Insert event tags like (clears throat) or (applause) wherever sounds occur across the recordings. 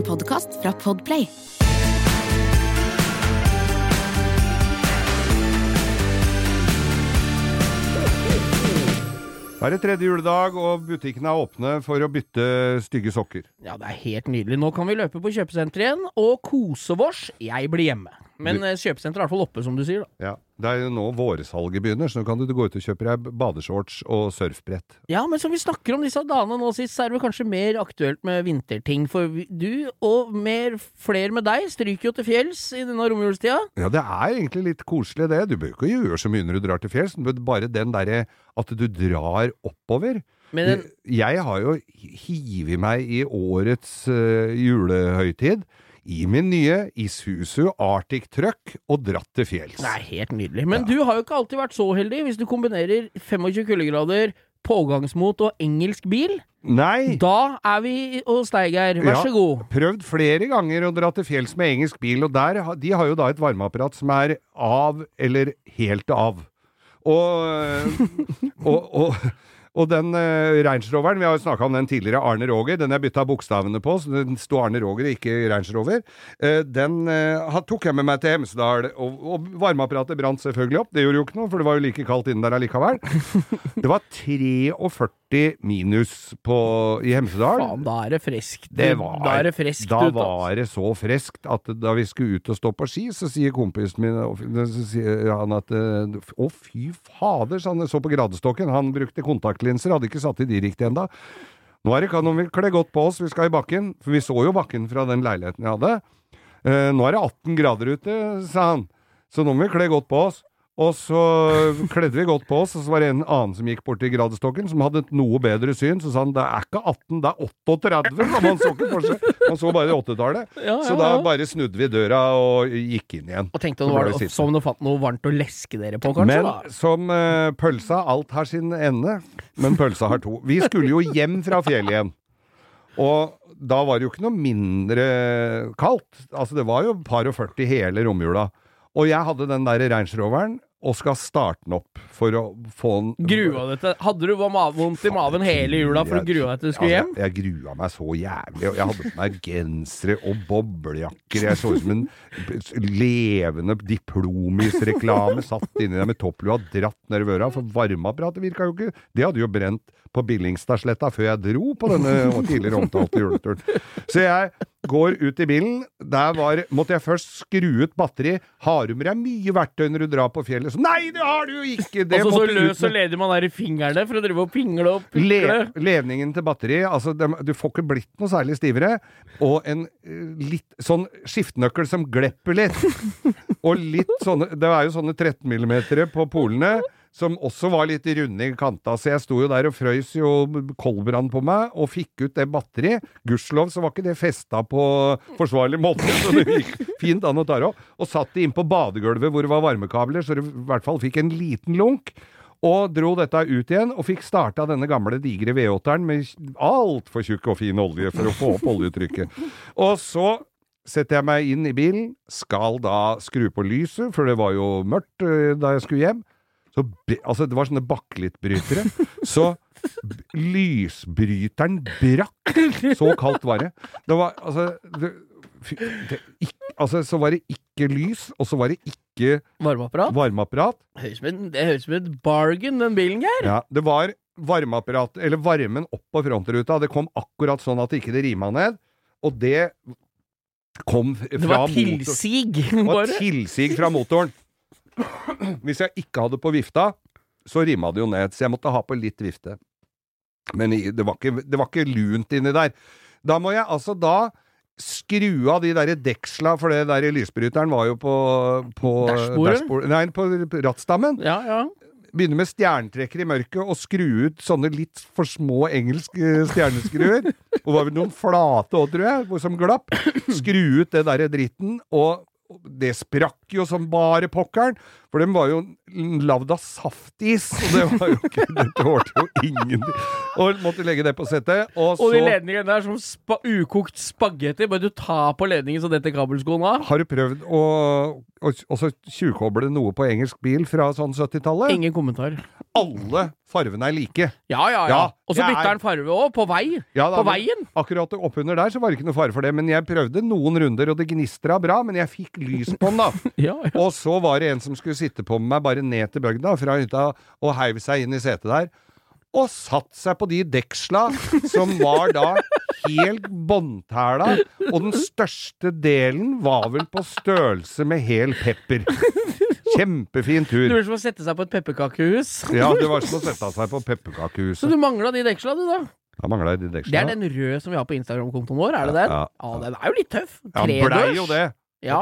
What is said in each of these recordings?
En podkast fra Podplay. Det er det tredje juledag, og butikkene er åpne for å bytte stygge sokker. Ja, det er helt nydelig. Nå kan vi løpe på kjøpesenteret igjen og kose vårs. Jeg blir hjemme. Men eh, kjøpesenteret er i hvert fall oppe, som du sier. da. Ja, Det er jo nå vårsalget begynner, så nå kan du gå ut og kjøpe deg badeshorts og surfbrett. Ja, men som vi snakker om disse dagene nå sist, så er det kanskje mer aktuelt med vinterting. For du, og mer flere med deg, stryker jo til fjells i denne romjulstida. Ja, det er egentlig litt koselig det. Du bør ikke gjøre så mye når du drar til fjells, men bare den derre at du drar oppover. Men den, Jeg har jo hivet meg i årets eh, julehøytid i min nye Isuzu Arctic Truck og dratt til fjells. det er helt nydelig. Men du har jo ikke alltid vært så heldig. Hvis du kombinerer 25 kuldegrader, pågangsmot og engelsk bil, Nei. da er vi hos deg, Geir. Vær Ja. så god. Prøvd flere ganger å dra til fjells med engelsk bil, og der, de har jo da et varmeapparat som er av eller helt av. Og, (laughs) og, og, og den uh, Range Roveren, vi har jo snakka om den tidligere, Arne Roger, den jeg bytta bokstavene på, så den sto Arne Roger, ikke Range Rover. uh, den uh, tok jeg med meg til Hemsedal, og, og varmeapparatet brant selvfølgelig opp. Det gjorde jo ikke noe, for det var jo like kaldt inne der allikevel. (laughs) Det var 43 minus på, i Hemsedal. Faen, da er det friskt. Det var, da er det friskt da ut, altså. var det så friskt at da vi skulle ut og stå på ski, så sier kompisen min så sier han at eh, Å, fy fader, så han. Så på gradestokken. Han brukte kontaktlinser, hadde ikke satt i de riktig enda. Nå er det kan vi kle godt på oss, vi skal i bakken. For vi så jo bakken fra den leiligheten jeg hadde. Eh, nå er det 18 grader ute, sa han. Så nå må vi kle godt på oss. Og så kledde vi godt på oss, og så var det en annen som gikk bort til gradestokken, som hadde et noe bedre syn. Så sa han det er ikke 18, det er 38. Men han så ikke for seg. Han så bare 80-tallet. Ja, ja, Så da ja. bare snudde vi døra og gikk inn igjen. Og tenkte nå var det som du fant noe varmt å leske dere på, kanskje? Men da? som uh, pølsa, alt har sin ende. Men pølsa har to. Vi skulle jo hjem fra fjellet igjen. Og da var det jo ikke noe mindre kaldt. Altså det var jo par og 40 hele romjula. Og jeg hadde den der Range Roveren, og skal starte den opp for å få den Grua deg til Hadde du vondt i maven hele jula for å grue deg til du skulle hjem? Jeg, jeg grua meg så jævlig. Jeg hadde på meg gensere og boblejakker. Jeg så ut som en levende Diplomis-reklame. Satt inni der med topplua, dratt nedover øra. For varmeapparatet virka jo ikke. Det hadde jo brent på Billingstadsletta før jeg dro på denne tidligere omtalte juleturen. Så jeg går ut i bilen. Der var, måtte jeg først skru ut batteri. Har du med deg mye verktøy når du drar på fjellet? Så, Nei, det har du jo ikke! Det Altså så løs og ledig man er i fingrene for å drive og pingle og Le levningen til batteri, altså dem- du får ikke blitt noe særlig stivere, og en eh, litt sånn skiftenøkkel som glepper litt. og litt sånne, det er jo sånne 13 mm på polene, som også var litt runde i kanta, så jeg sto jo der og frøys jo koldbrann på meg, og fikk ut det batteriet. Gudskjelov så var ikke det festa på forsvarlig måte, (laughs) så det gikk fint an å ta det opp. Og satt det inn på badegulvet hvor det var varmekabler, så det i hvert fall fikk en liten lunk. Og dro dette ut igjen, og fikk starta denne gamle digre V8-eren med altfor tjukk og fin olje for å få opp oljetrykket. Og så setter jeg meg inn i bilen, skal da skru på lyset, for det var jo mørkt eh, da jeg skulle hjem. Så, altså, det var sånne bakkelittbrytere. Så lysbryteren brakk. Så kaldt var det. Det var altså det, det, ikk- altså, så var det ikke lys, og så var det ikke Varmeapparat? varmeapparat. Det høres ut som et bargain, den bilen, Geir. Ja, det var varmeapparat, eller varmen opp på frontruta. Det kom akkurat sånn at det ikke rima ned. Og det kom fra motoren. Det var tilsig, Det var tilsig fra motoren. Hvis jeg ikke hadde på vifta, så rimma det jo ned. Så jeg måtte ha på litt vifte. Men det var ikke, det var ikke lunt inni der. Da må jeg altså da skru av de derre deksla, for det der lysbryteren var jo på, på dashboard- Nei, på rattstammen. Ja, ja. Begynne med stjernetrekker i mørket og skru ut sånne litt for små engelske stjerneskruer. Og var vel noen flate òg, tror jeg, som glapp. Skru ut det derre dritten, og det sprakk jo som bare pokkeren. For dem var jo lagd av saftis, og det var jo ikke (laughs) Det tålte jo ingen Og måtte legge det på settet. Og så Og de ledningene der som spa ukokt spagetti. Bare du tar på ledningen så detter kabelskoen av. har du prøvd å, å også tjuvkoble noe på engelsk bil fra sånn 70-tallet? Ingen kommentar. Alle farvene er like. Ja, ja, ja. Og så bytter er- han farve òg, på vei. Ja, da, på veien. Akkurat oppunder der så var det ikke noe fare for det, men jeg prøvde noen runder, og det gnistra bra, men jeg fikk lys på den, da. (laughs) Ja, ja. Og så var det en som skulle sitte på med meg bare ned til bygda fra hytta, og heiv seg inn i setet der. Og satt seg på de deksla som var da helt båndtæla, og den største delen var vel på størrelse med hel pepper. (laughs) Kjempefin Det var som å sette seg på et pepperkakehus. Ja, det var som å sette seg på Så du mangla de deksla, du, da. De Det er den røde som vi har på Instagram-kontoen vår, er det den? Ja, Ja, ja. den er jo litt tøff. Ja, Han blei jo Tredørs. det. Ja.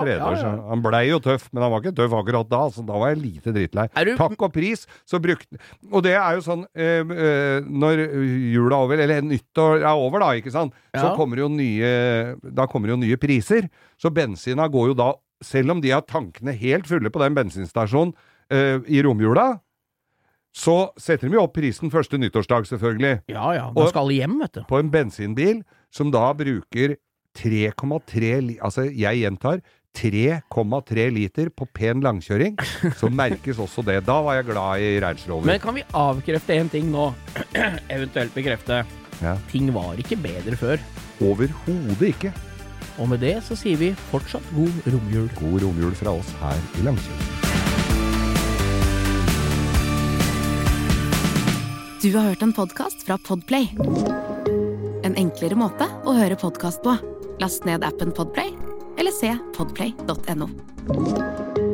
Han blei jo tøff, men han var ikke tøff akkurat da, så da var jeg lite drittlei. Du- Takk og pris, så brukte Og det er jo sånn eh, eh, Når jula er over, eller nyttår er over, da, ikke sant, så kommer jo nye Da kommer jo nye priser. Så bensina går jo da, selv om de har tankene helt fulle på den bensinstasjonen uh, i romjula, så setter de jo opp prisen første nyttårsdag, selvfølgelig Ja ja. Og- skal hjem, vet du. på en bensinbil som da bruker 3,3 liter Altså, jeg gjentar 3,3 liter på pen langkjøring, så merkes også det. Da var jeg glad i Range Men kan vi avkrefte én ting nå? (clears throat) Eventuelt bekrefte. Ja. Ting var ikke bedre før. Overhodet ikke. Og med det så sier vi fortsatt god romjul. God romjul fra oss her i Langkjøring. Du har hørt en podkast fra Podplay. En enklere måte å høre podkast på. Last ned appen Podplay, eller se podplay.no.